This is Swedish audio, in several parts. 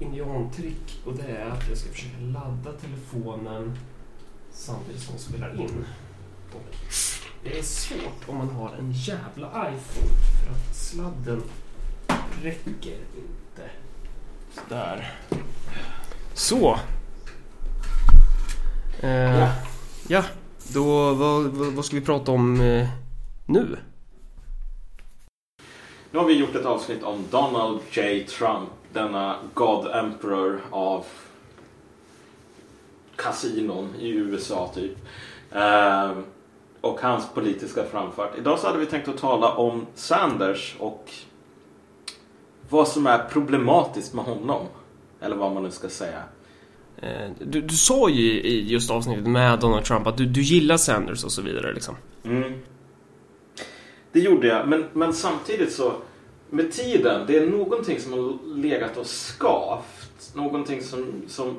indiantrick och det är att jag ska försöka ladda telefonen samtidigt som jag spelar in. Och det är svårt om man har en jävla iPhone för att sladden räcker inte. Sådär. Så. Eh, Ja. ja. då vad, vad, vad ska vi prata om eh, nu? Nu har vi gjort ett avsnitt om Donald J. Trump, denna God Emperor av kasinon i USA typ. Ehm, och hans politiska framfart. Idag så hade vi tänkt att tala om Sanders och vad som är problematiskt med honom. Eller vad man nu ska säga. Eh, Du, du sa ju i just avsnittet med Donald Trump att du, du gillar Sanders och så vidare liksom. Mm. Det gjorde jag, men, men samtidigt så med tiden, det är någonting som har legat och skavt. Någonting som, som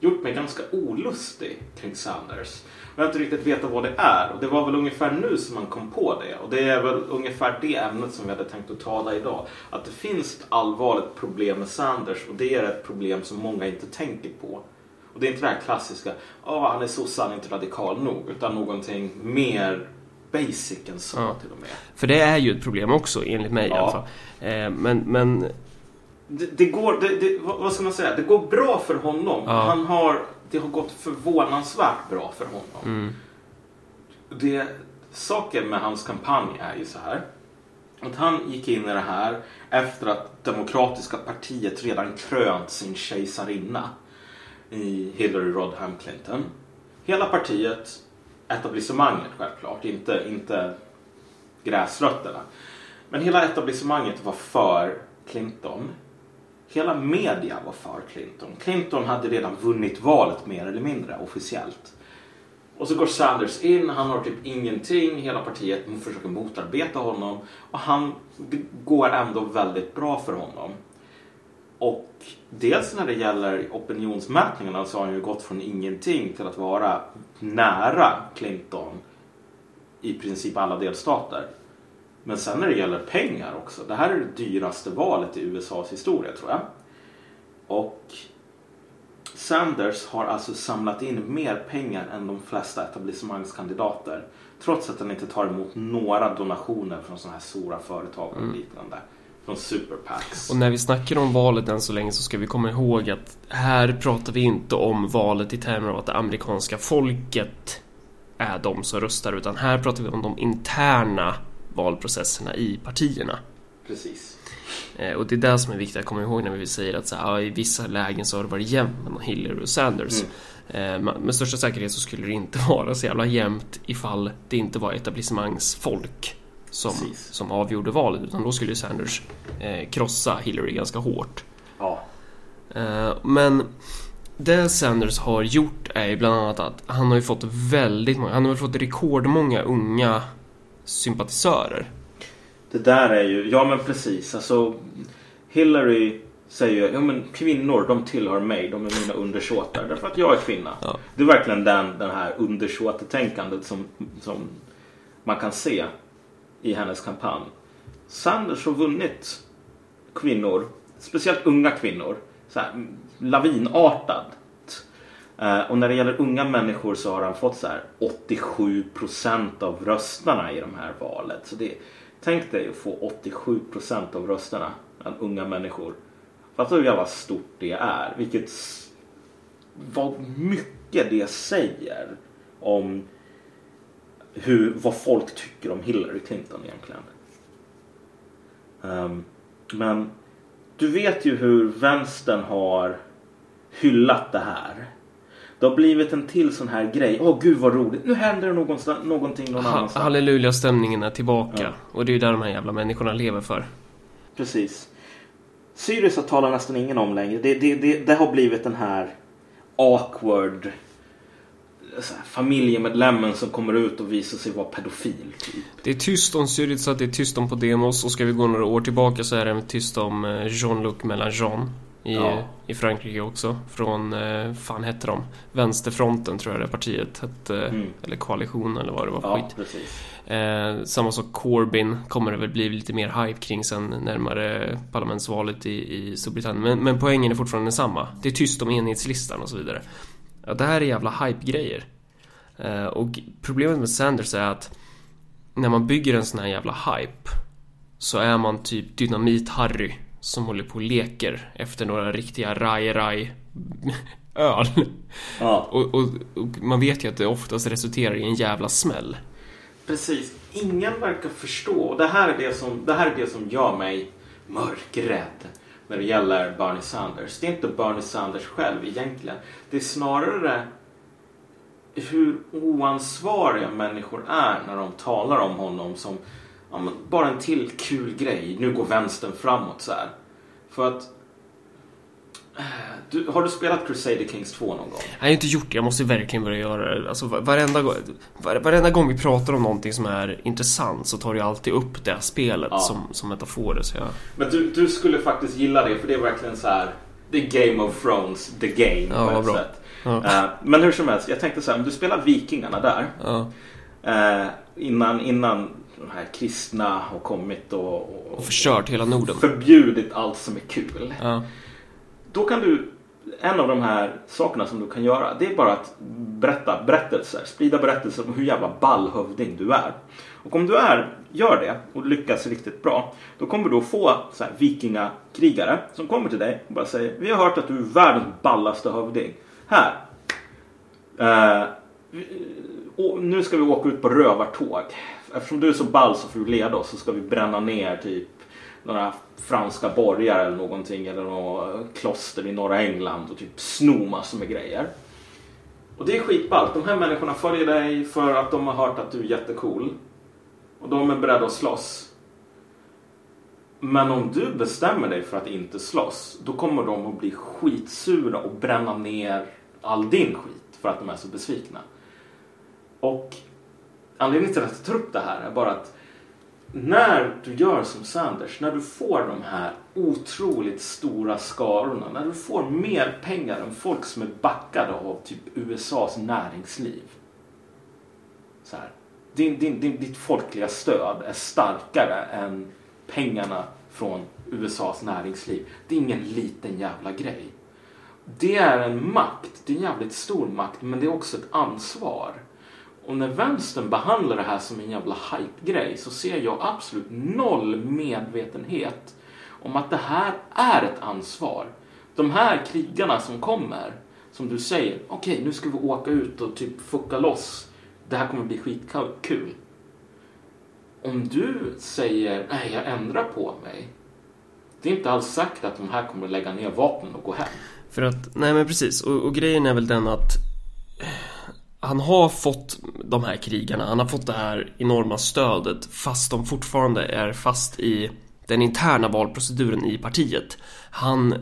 gjort mig ganska olustig kring Sanders. Jag har inte riktigt vetat vad det är. Och det var väl ungefär nu som man kom på det. Och det är väl ungefär det ämnet som vi hade tänkt att tala idag. Att det finns ett allvarligt problem med Sanders och det är ett problem som många inte tänker på. Och det är inte det här klassiska, ja han är sossan, inte radikal nog. Utan någonting mer basic än så Ja. till och med. För det är ju ett problem också enligt mig i Ja. alla fall. Eh, Men, men Det, det går, det, det, vad vad ska man säga, det går bra för honom. Ja. Han har, det har gått förvånansvärt bra för honom. mm, Det, saken med hans kampanj är ju så här. Att han gick in i det här efter att Demokratiska partiet redan krönt sin kejsarinna i Hillary Rodham Clinton. Hela partiet, etablissemanget självklart, inte, inte gräsrötterna. Men hela etablissemanget var för Clinton. Hela media var för Clinton. Clinton hade redan vunnit valet mer eller mindre officiellt. Och så går Sanders in, han har typ ingenting, hela partiet försöker motarbeta honom och han, det går ändå väldigt bra för honom. Och dels när det gäller opinionsmätningarna så har han ju gått från ingenting till att vara nära Clinton i princip alla delstater. Men sen när det gäller pengar också, det här är det dyraste valet i USAs historia tror jag. Och Sanders har alltså samlat in mer pengar än de flesta etablissemangskandidater. Trots att han inte tar emot några donationer från sådana här stora företag och liknande. Från superpacks. och när vi snackar om valet än så länge så ska vi komma ihåg att här pratar vi inte om valet i termer av att det amerikanska folket är de som röstar utan här pratar vi om de interna valprocesserna i partierna. Precis. Eh, Och det är det som är viktigt att komma ihåg när vi säger att så här, i vissa lägen så har det varit jämnt mellan Hillary och Sanders. Eh, ma- Med största säkerhet så skulle det inte vara så jävla jämnt ifall det inte var etablissemangsfolk som, Precis. som avgjorde valet utan då skulle ju Sanders eh, krossa Hillary ganska hårt. Ja. Eh, men det Sanders har gjort är ju bland annat att han har ju fått väldigt många, han har fått rekordmånga unga sympatisörer. Det där är ju, ja men precis. Alltså Hillary säger ja men kvinnor de tillhör mig, de är mina undersåtar. Därför att jag är kvinna. Ja. Det är verkligen den, den här undersåtetänkandet som, som man kan se i hennes kampanj. Sanders har vunnit kvinnor, speciellt unga kvinnor, så här, lavinartat. Eh, och när det gäller unga människor så har han fått så här 87% av rösterna i de här valet. Så det, tänk dig att få 87% av rösterna bland unga människor. Fattar du hur jävla stort det är? Vilket, vad mycket det säger om hur, vad folk tycker om Hillary Clinton egentligen. Ehm, men du vet ju hur vänstern har hyllat det här. Det har blivit en till sån här grej. Åh gud vad roligt. Nu händer det någonstans, någonting någon Ha- annanstans. Halleluja-stämningen är tillbaka. Ja. Och det är ju där de här jävla människorna lever för. Precis. Syriza talar nästan ingen om längre. Det, det, det, det har blivit den här awkward familjemedlemmen som kommer ut och visar sig vara pedofil. Typ. Det är tyst om Syriza, det är tyst om Podemos och ska vi gå några år tillbaka så är det tyst om eh, Jean-Luc Mélenchon. i, ja. i Frankrike också. Från, eh, fan hette de? Vänsterfronten tror jag det partiet hette. Mm. Eller koalition eller vad det var ja. Eh, samma sak Corbyn kommer det väl bli lite mer hype kring sen närmare parlamentsvalet i, i Storbritannien. Men, men poängen är fortfarande densamma. Det är tyst om enhetslistan och så vidare. Ja, det här är jävla hype-grejer. Eh, och problemet med Sanders är att när man bygger en sån här jävla hype så är man typ Dynamit-Harry som håller på och leker efter några riktiga raj-raj öl. Ja. Och, och, och, man vet ju att det oftast resulterar i en jävla smäll. Precis. Ingen verkar förstå. Det här är det som, det här är det som gör mig mörkrädd när det gäller Bernie Sanders. Det är inte Bernie Sanders själv egentligen. Det är snarare hur oansvariga människor är när de talar om honom som ja, bara en till kul grej. Nu går vänstern framåt så här. För att du, har du spelat Crusader Kings 2 någon gång? Jag har inte gjort det, jag måste verkligen börja göra det. Alltså, varenda, var, varenda gång vi pratar om någonting som är intressant så tar du alltid upp det spelet ja. som, som metaforer. Så jag... Men du, du skulle faktiskt gilla det för det är verkligen så här. Det är Game of Thrones, the game ja, på ett bra. sätt. Ja. Uh, men hur som helst, jag tänkte så här, om du spelar Vikingarna där. Ja. Uh, innan, innan de här kristna har kommit och, och, och förstört hela Norden. Förbjudit allt som är kul. Ja. Då kan du, en av de här sakerna som du kan göra, det är bara att berätta berättelser. Sprida berättelser om hur jävla ball hövding du är. Och om du är, gör det och lyckas riktigt bra, då kommer du att få så här vikingakrigare som kommer till dig och bara säger Vi har hört att du är världens ballaste hövding. Här. Uh, nu ska vi åka ut på rövartåg eftersom du är så ball så får du leda oss så ska vi bränna ner typ några franska borgar eller någonting eller något kloster i norra England och typ sno massor med grejer. Och det är skitballt. De här människorna följer dig för att de har hört att du är jättecool. Och de är beredda att slåss. Men om du bestämmer dig för att inte slåss, då kommer de att bli skitsura och bränna ner all din skit för att de är så besvikna. Och anledningen till att jag tar upp det här är bara att när du gör som Sanders, när du får de här otroligt stora skarorna, när du får mer pengar än folk som är backade av typ USAs näringsliv. Så här, din, din, din, ditt folkliga stöd är starkare än pengarna från USAs näringsliv. Det är ingen liten jävla grej. Det är en makt, det är en jävligt stor makt, men det är också ett ansvar. Och när vänstern behandlar det här som en jävla hype-grej så ser jag absolut noll medvetenhet om att det här är ett ansvar. De här krigarna som kommer, som du säger, okej okay, nu ska vi åka ut och typ fucka loss. Det här kommer bli skitkul. Om du säger, nej jag ändrar på mig. Det är inte alls sagt att de här kommer lägga ner vapnen och gå hem. För att, nej men precis, och, och grejen är väl den att eh, han har fått de här krigarna, han har fått det här enorma stödet fast de fortfarande är fast i den interna valproceduren i partiet. Han,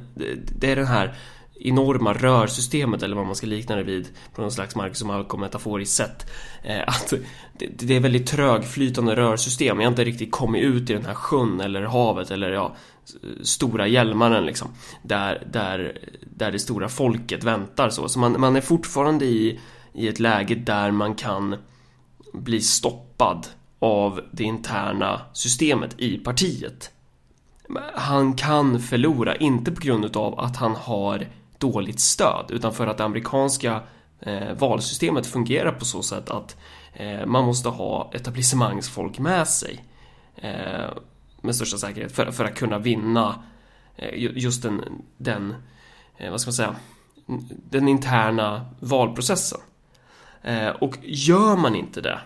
det är den här enorma rörsystemet eller vad man ska likna det vid på någon slags Marcus Malcolm metaforiskt sätt. Eh, att det, är väldigt trögflytande rörsystem. Jag har inte riktigt kommit ut i den här sjön eller havet eller ja, stora hjälmaren liksom. Där, där, där det stora folket väntar så. Så man, man är fortfarande i i ett läge där man kan bli stoppad av det interna systemet i partiet. Han kan förlora, inte på grund av att han har dåligt stöd, utan för att det amerikanska eh, valsystemet fungerar på så sätt att eh, man måste ha etablissemangsfolk med sig. Eh, med största säkerhet, för, för att kunna vinna eh, just den, den eh, vad ska man säga, den interna valprocessen. Eh, och gör man inte det,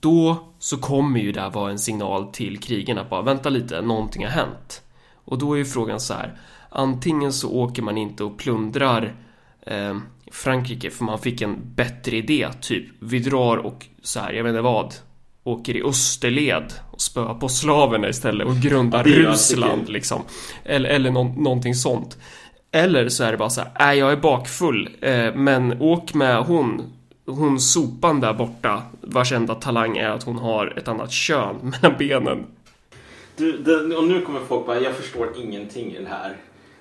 då så kommer ju det vara en signal till krigarna bara vänta lite, någonting har hänt. Och då är ju frågan så här, antingen så åker man inte och plundrar eh, Frankrike för man fick en bättre idé, typ vi drar och så här, jag vet inte vad, åker i österled och spöar på slaverna istället och grundar Ryssland liksom. Eller, eller no någonting sånt. Eller så är det bara så här, nej jag är bakfull, eh, men åk med hon hon sopan där borta vars enda talang är att hon har ett annat kön mellan benen. Du, det, och nu kommer folk bara, jag förstår ingenting i det här.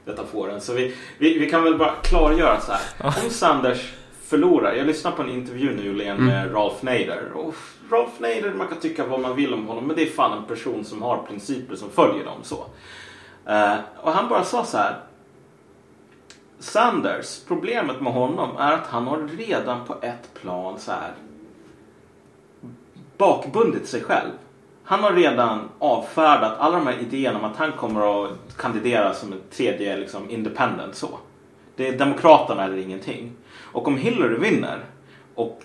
metaforen. Så vi, vi, vi kan väl bara klargöra så här. Om Sanders förlorar. Jag lyssnade på en intervju nyligen Mm. med Ralph Nader. Och Ralph Nader, man kan tycka vad man vill om honom. Men det är fan en person som har principer som följer dem. så. Eh, och han bara sa så här. Sanders, problemet med honom är att han har redan på ett plan så här bakbundit sig själv. Han har redan avfärdat alla de här idéerna om att han kommer att kandidera som en tredje liksom, independent. Så. Det är Demokraterna eller ingenting. Och om Hillary vinner och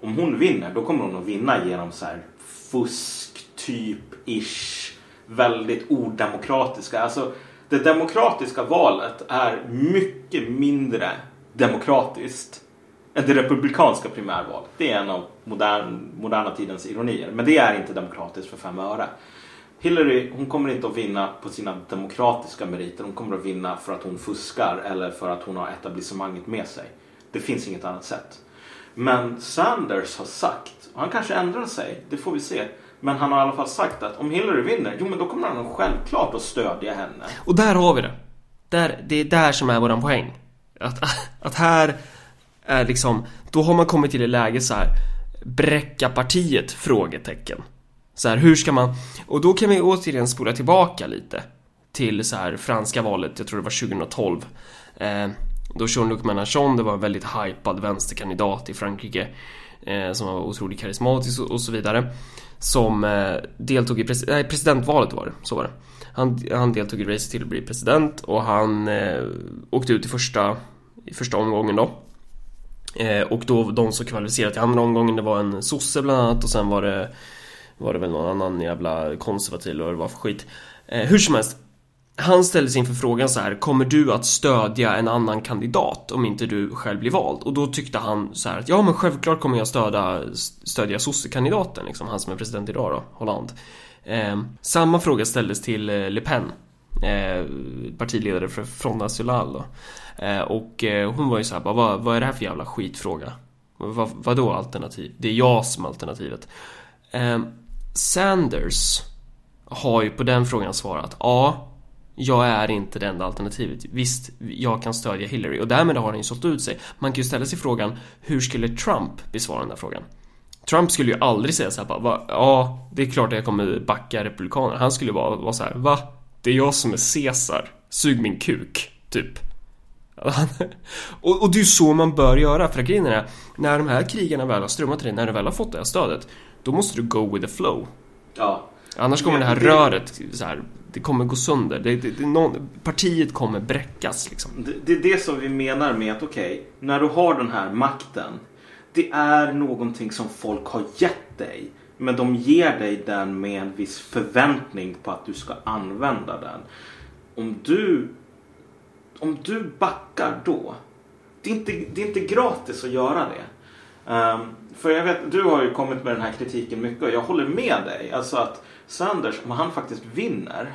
om hon vinner då kommer hon att vinna genom så här fusk typ ish väldigt odemokratiska. Alltså det demokratiska valet är mycket mindre demokratiskt än det republikanska primärvalet. Det är en av modern, moderna tidens ironier. Men det är inte demokratiskt för fem öre. Hillary, hon kommer inte att vinna på sina demokratiska meriter. Hon kommer att vinna för att hon fuskar eller för att hon har etablissemanget med sig. Det finns inget annat sätt. Men Sanders har sagt, och han kanske ändrar sig, det får vi se. Men han har i alla fall sagt att om Hillary vinner, jo men då kommer han självklart att stödja henne. Och där har vi det. Där, det är där som är våran poäng. Att, att här är liksom, då har man kommit till ett läge så här. Bräcka partiet? Frågetecken. Så här, hur ska man... Och då kan vi återigen spola tillbaka lite. Till så här franska valet, jag tror det var 2012. Eh, då Jean-Luc Mélenchon, det var en väldigt hypad vänsterkandidat i Frankrike. Eh, som var otroligt karismatisk och, och så vidare. Som eh, deltog i pres nej, presidentvalet var det, så var det. Han, han deltog i racet till att bli president och han eh, åkte ut i första, i första omgången då. Eh, och då de som kvalificerade till andra omgången det var en sosse bland annat och sen var det Var det väl någon annan jävla konservativ eller vad det var för skit. Eh, hur som helst. Han ställdes inför frågan så här, kommer du att stödja en annan kandidat om inte du själv blir vald? Och då tyckte han så här att ja men självklart kommer jag stödja, stödja sossekandidaten liksom, han som är president idag då, Hollande Eh, samma fråga ställdes till eh, Le Pen, eh, partiledare för Front National då. Ehm, eh, och hon var ju så här, bara, vad, vad är det här för jävla skitfråga? Vad, vadå alternativ? Det är jag som är alternativet. Eh, Sanders har ju på den frågan svarat ja, jag är inte det enda alternativet. Visst, jag kan stödja Hillary och därmed har han ju sålt ut sig. Man kan ju ställa sig frågan, hur skulle Trump besvara den där frågan? Trump skulle ju aldrig säga så här bara, va? ja, det är klart att jag kommer backa republikanerna. Han skulle bara vara så här, va? Det är jag som är Caesar. Sug min kuk, typ. och, och det är ju så man bör göra, för grejen är när de här krigarna väl har strömmat till dig, när du väl har fått det här stödet, då måste du go with the flow. Ja. Annars kommer det här Det- röret så här, det kommer gå sönder. Det, det, någon, partiet kommer bräckas liksom. Det, är det som vi menar med att okej, när du har den här makten. Det är någonting som folk har gett dig. Men de ger dig den med en viss förväntning på att du ska använda den. Om du, om du backar då. Det är, inte, det är inte gratis att göra det. Ehm, för jag vet, du har ju kommit med den här kritiken mycket och jag håller med dig. Alltså att Sanders, om han faktiskt vinner.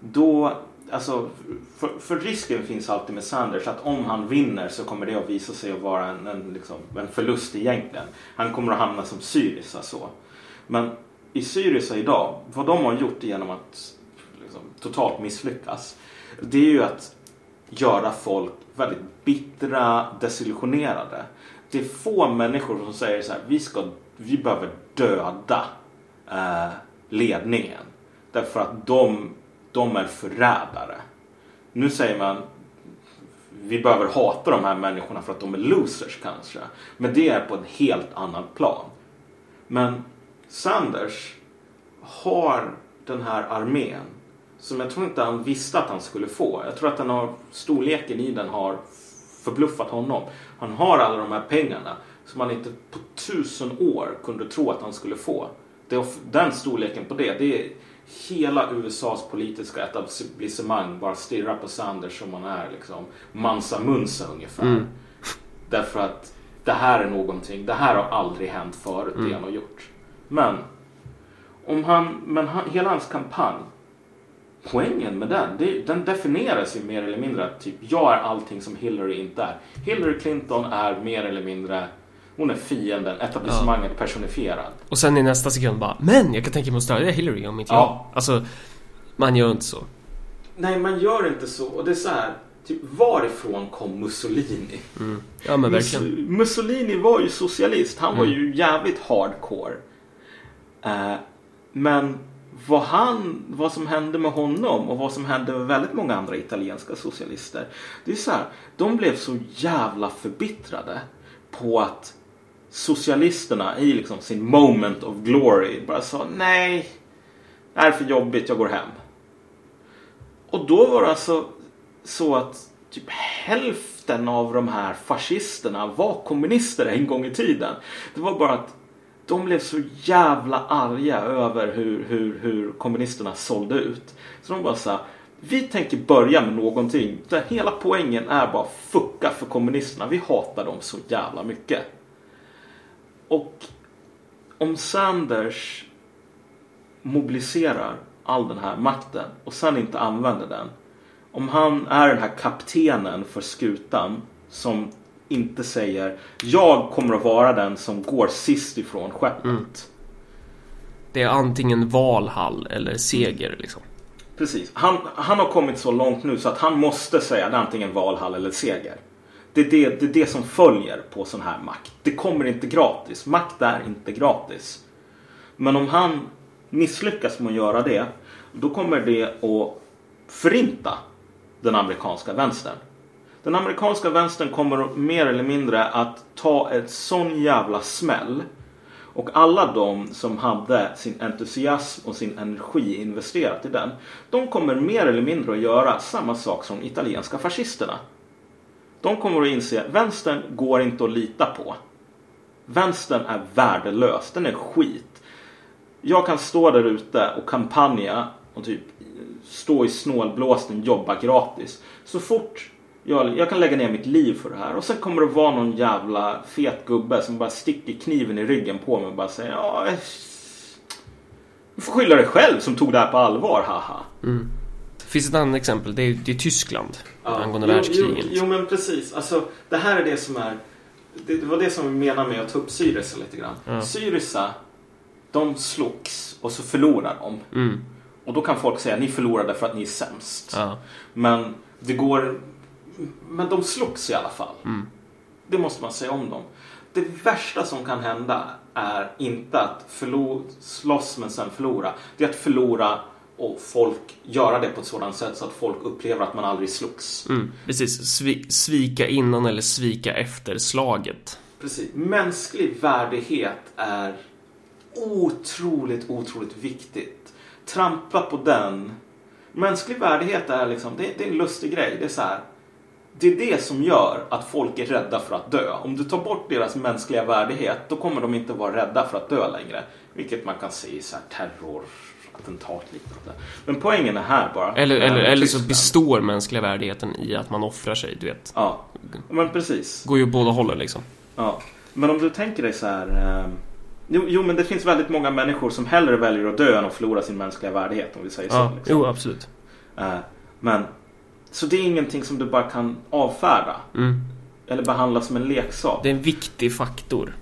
Då, alltså, för, för risken finns alltid med Sanders att om han vinner så kommer det att visa sig att vara en, en, liksom, en förlust egentligen. Han kommer att hamna som Syriza så. Men i Syriza idag, vad de har gjort genom att liksom, totalt misslyckas. Det är ju att göra folk väldigt bittra, desillusionerade. Det är få människor som säger så här, vi, ska, vi behöver döda eh, ledningen. Därför att de, de är förrädare. Nu säger man, vi behöver hata de här människorna för att de är losers kanske. Men det är på en helt annan plan. Men Sanders har den här armén som jag tror inte han visste att han skulle få. Jag tror att den har, storleken i den har förbluffat honom. Han har alla de här pengarna som han inte på tusen år kunde tro att han skulle få. Det, den storleken på det, det är hela USAs politiska etablissemang bara stirrar på Sanders som han är liksom Mansa Munsa ungefär. Mm. Därför att det här är någonting, det här har aldrig hänt förut, det han har gjort. Men, om han, men han, hela hans kampanj, poängen med den, det, den definieras ju mer eller mindre att typ, jag är allting som Hillary inte är. Hillary Clinton är mer eller mindre, hon är fienden, etablissemanget personifierad. Och sen i nästa sekund bara, men jag kan tänka mig att stödja Hillary om inte Ja. jag. Alltså, man gör inte så. nej, man gör inte så. Och det är så här, typ varifrån kom Mussolini? Mm. Ja men verkligen. Mus- Mussolini var ju socialist. Han var Mm. ju jävligt hardcore. Eh, men vad, han, vad som hände med honom och vad som hände med väldigt många andra italienska socialister. Det är så här, de blev så jävla förbittrade på att socialisterna i liksom sin moment of glory bara sa nej, det här är för jobbigt, jag går hem. Och då var det alltså så att typ hälften av de här fascisterna var kommunister en gång i tiden. Det var bara att de blev så jävla arga över hur, hur, hur kommunisterna sålde ut. Så de bara sa vi tänker börja med någonting där hela poängen är bara fucka för kommunisterna. Vi hatar dem så jävla mycket. Och om Sanders mobiliserar all den här makten och sen inte använder den. Om han är den här kaptenen för skutan som inte säger jag kommer att vara den som går sist ifrån skeppet. Mm. Det är antingen Valhall eller seger liksom. Precis. Han, han har kommit så långt nu så att han måste säga det är antingen Valhall eller seger. Det är det, det är det som följer på sån här makt. Det kommer inte gratis. Makt är inte gratis. Men om han misslyckas med att göra det, då kommer det att förinta den amerikanska vänstern. Den amerikanska vänstern kommer mer eller mindre att ta ett sån jävla smäll. Och alla de som hade sin entusiasm och sin energi investerat i den. De kommer mer eller mindre att göra samma sak som italienska fascisterna. De kommer att inse att vänstern går inte att lita på. Vänstern är värdelös, den är skit. Jag kan stå där ute och kampanja och typ stå i snålblåsten, jobba gratis. Så fort jag, jag kan lägga ner mitt liv för det här och sen kommer det vara någon jävla fet gubbe som bara sticker kniven i ryggen på mig och bara säger ja, du får skylla dig själv som tog det här på allvar, haha. Mm. Finns ett annat exempel. Det är, det är Tyskland angående jo, världskriget. Jo, jo, men precis. Alltså, det här är det som är... Det, det var det som vi menar med att ta upp Syriza lite grann. Ja. Syriza, de slogs och så förlorar de. Mm. Och då kan folk säga ni förlorade för att ni är sämst. Ja. Men det går... Men de slogs i alla fall. Mm. Det måste man säga om dem. Det värsta som kan hända är inte att förlo- slåss men sen förlora. Det är att förlora och folk göra det på ett sådant sätt så att folk upplever att man aldrig slogs. Mm. Precis. Svi, svika innan eller svika efter slaget. Precis. Mänsklig värdighet är otroligt, otroligt viktigt. Trampla på den. Mänsklig värdighet är liksom, det, det är en lustig grej. Det är så här. Det är det som gör att folk är rädda för att dö. Om du tar bort deras mänskliga värdighet, då kommer de inte vara rädda för att dö längre. Vilket man kan se i så här terrorattentat liknande. Men poängen är här bara. Eller, eller, eller så består mänskliga värdigheten i att man offrar sig, du vet. Ja, men precis. Går ju båda hållen liksom. Ja, men om du tänker dig så här. Eh, jo, jo, men det finns väldigt många människor som hellre väljer att dö än att förlora sin mänskliga värdighet om vi säger Ja, så. Liksom. jo absolut. Eh, men så det är ingenting som du bara kan avfärda Mm. eller behandla som en leksak. Det är en viktig faktor.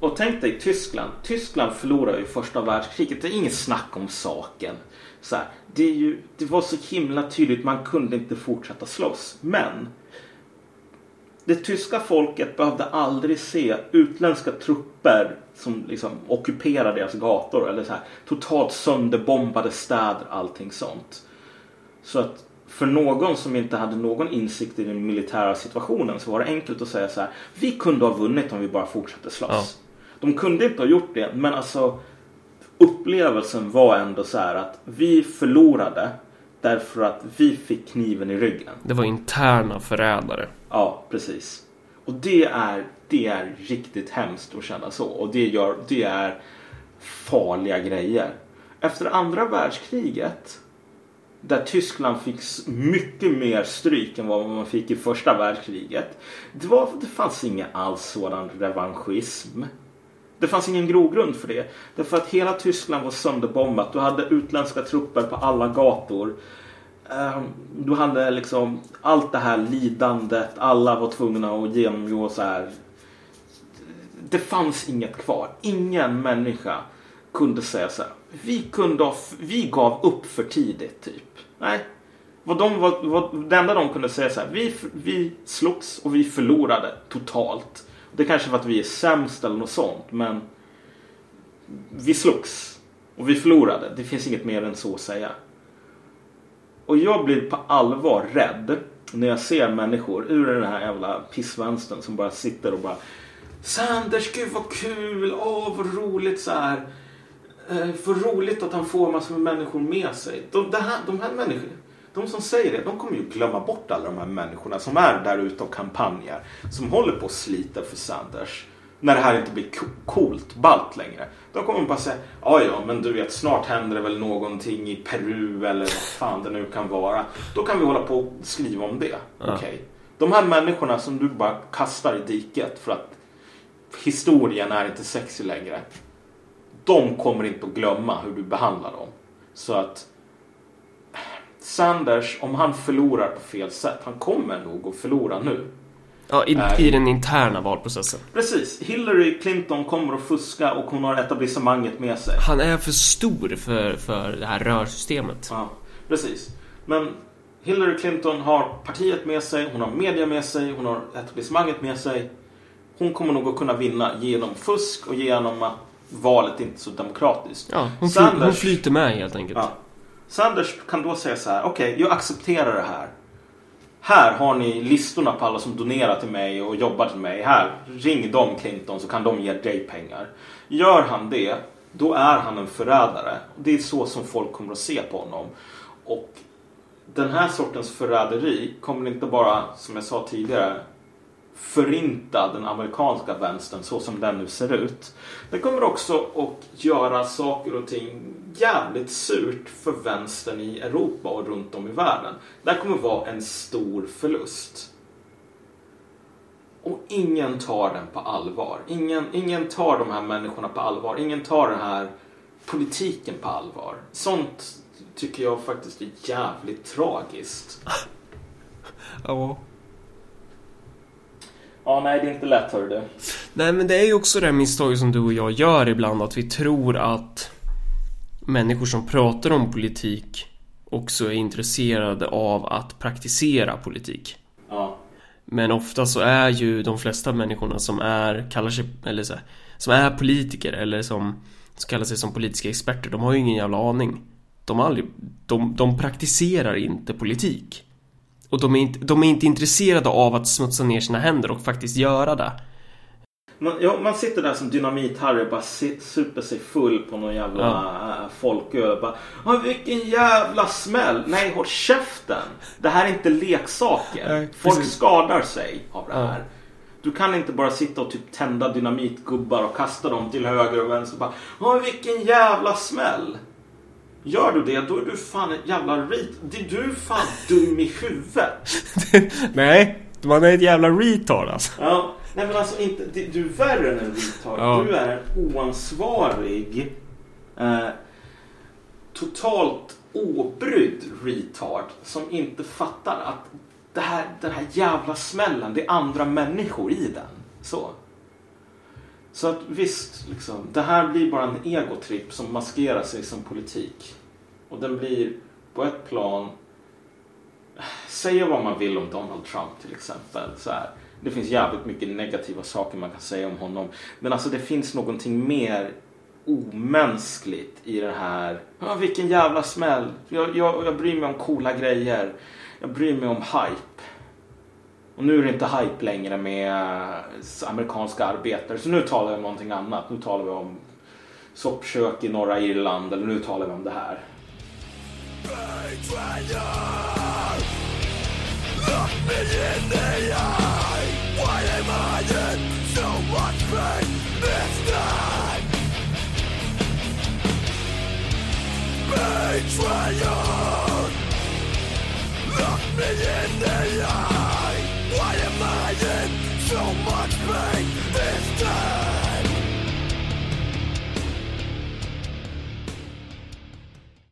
Och tänk dig Tyskland. Tyskland förlorade ju första världskriget. Det är inget snack om saken. Så här, det, är ju, det var så himla tydligt. Man kunde inte fortsätta slåss. Men det tyska folket behövde aldrig se utländska trupper som liksom ockuperade deras gator. Eller så här, totalt sönderbombade städer, allting sånt. Så att för någon som inte hade någon insikt i den militära situationen så var det enkelt att säga så här. Vi kunde ha vunnit om vi bara fortsatte slåss. Ja. De kunde inte ha gjort det, men alltså upplevelsen var ändå så här att vi förlorade därför att vi fick kniven i ryggen. Det var interna förrädare. Ja, precis. Och det är, det är riktigt hemskt att känna så. Och det, gör, det är farliga grejer. Efter andra världskriget där Tyskland fick mycket mer stryk än vad man fick i första världskriget. Det, var, det fanns ingen alls sådan revanschism. Det fanns ingen grogrund för det. Därför att hela Tyskland var sönderbombat. Du hade utländska trupper på alla gator. Ehm, du hade liksom allt det här lidandet. Alla var tvungna att genomgå så här. Det fanns inget kvar. Ingen människa kunde säga så här. Vi, kunde ha, vi gav upp för tidigt typ. Nej. Vad de, vad, vad, det enda de kunde säga så här, vi, vi slogs och vi förlorade totalt. Det kanske var att vi är sämst eller något sånt, men vi slogs och vi förlorade. Det finns inget mer än så att säga. Och jag blir på allvar rädd när jag ser människor ur den här jävla pissvänstern som bara sitter och bara Sanders, gud vad kul, åh vad roligt så här. Eh, för roligt att han får massor med människor med sig. De, det här, de här människorna, de som säger det, de kommer ju glömma bort alla de här människorna som är där ute och kampanjar. Som håller på att slita för Sanders. När det här inte blir coolt, ballt längre. Då kommer de bara säga, ja ja men du vet snart händer det väl någonting i Peru eller vad fan det nu kan vara. Då kan vi hålla på och skriva om det. Ja. Okay. De här människorna som du bara kastar i diket för att historien är inte sexig längre. De kommer inte att glömma hur du behandlar dem. Så att Sanders, om han förlorar på fel sätt, han kommer nog att förlora nu. Ja, i, äh, i, den interna valprocessen. Precis. Hillary Clinton kommer att fuska och hon har etablissemanget med sig. Han är för stor för, för det här rörsystemet. Ja, precis. Men Hillary Clinton har partiet med sig, hon har media med sig, hon har etablissemanget med sig. Hon kommer nog att kunna vinna genom fusk och genom att valet inte är så demokratiskt. Ja, hon, Sanders, hon flyter med helt enkelt. Ja. Sanders kan då säga så här, okej, okay, jag accepterar det här. Här har ni listorna på alla som donerar till mig och jobbar till mig. Här, ring dem Clinton så kan de ge dig pengar. Gör han det, då är han en förrädare. Det är så som folk kommer att se på honom. Och den här sortens förräderi kommer inte bara, som jag sa tidigare, förinta den amerikanska vänstern så som den nu ser ut. Det kommer också att göra saker och ting jävligt surt för vänstern i Europa och runt om i världen. Det här kommer vara en stor förlust. Och ingen tar den på allvar. Ingen, ingen tar de här människorna på allvar. Ingen tar den här politiken på allvar. Sånt tycker jag faktiskt är jävligt tragiskt. Ja. Ja, nej, det är inte lätt, hör du. Nej, men det är ju också det misstaget som du och jag gör ibland, att vi tror att människor som pratar om politik också är intresserade av att praktisera politik. Ja. Men ofta så är ju de flesta människorna som är, kallar sig, eller så här, som är politiker eller som, som kallar sig som politiska experter, de har ju ingen jävla aning. De, aldrig, de, de praktiserar inte politik. Och de är, inte, de är inte intresserade av att smutsa ner sina händer och faktiskt göra det. Man, ja, man sitter där som dynamit-Harry och bara super sig full på någon jävla ja. Äh, folköl. Bara, ah, vilken jävla smäll! Nej, håll käften! Det här är inte leksaker. Nej, Folk skadar sig av det här. Ja. Du kan inte bara sitta och typ tända dynamitgubbar och kasta dem till höger och vänster. Bara, ah, vilken jävla smäll! Gör du det, då är du fan ett jävla rit. Det är du fan dum i huvudet. Nej, man är ett jävla retard alltså. Ja, nej men alltså inte, du är värre än en retard. Ja. Du är en oansvarig, eh, totalt obrydd retard som inte fattar att det här, den här jävla smällen, det är andra människor i den. Så. Så att visst, liksom, det här blir bara en egotripp som maskerar sig som politik. Och den blir på ett plan, säga vad man vill om Donald Trump till exempel. Så här. Det finns jävligt mycket negativa saker man kan säga om honom. Men alltså det finns någonting mer omänskligt i det här. Ja, vilken jävla smäll. Jag, jag, jag bryr mig om coola grejer. Jag bryr mig om hype. Och nu är det inte hype längre med eh, amerikanska arbetare. Så nu talar vi om någonting annat. Nu talar vi om soppkök i norra Irland. Eller nu talar vi om det här. Betrayal! Look me in the eye. so much pain this time.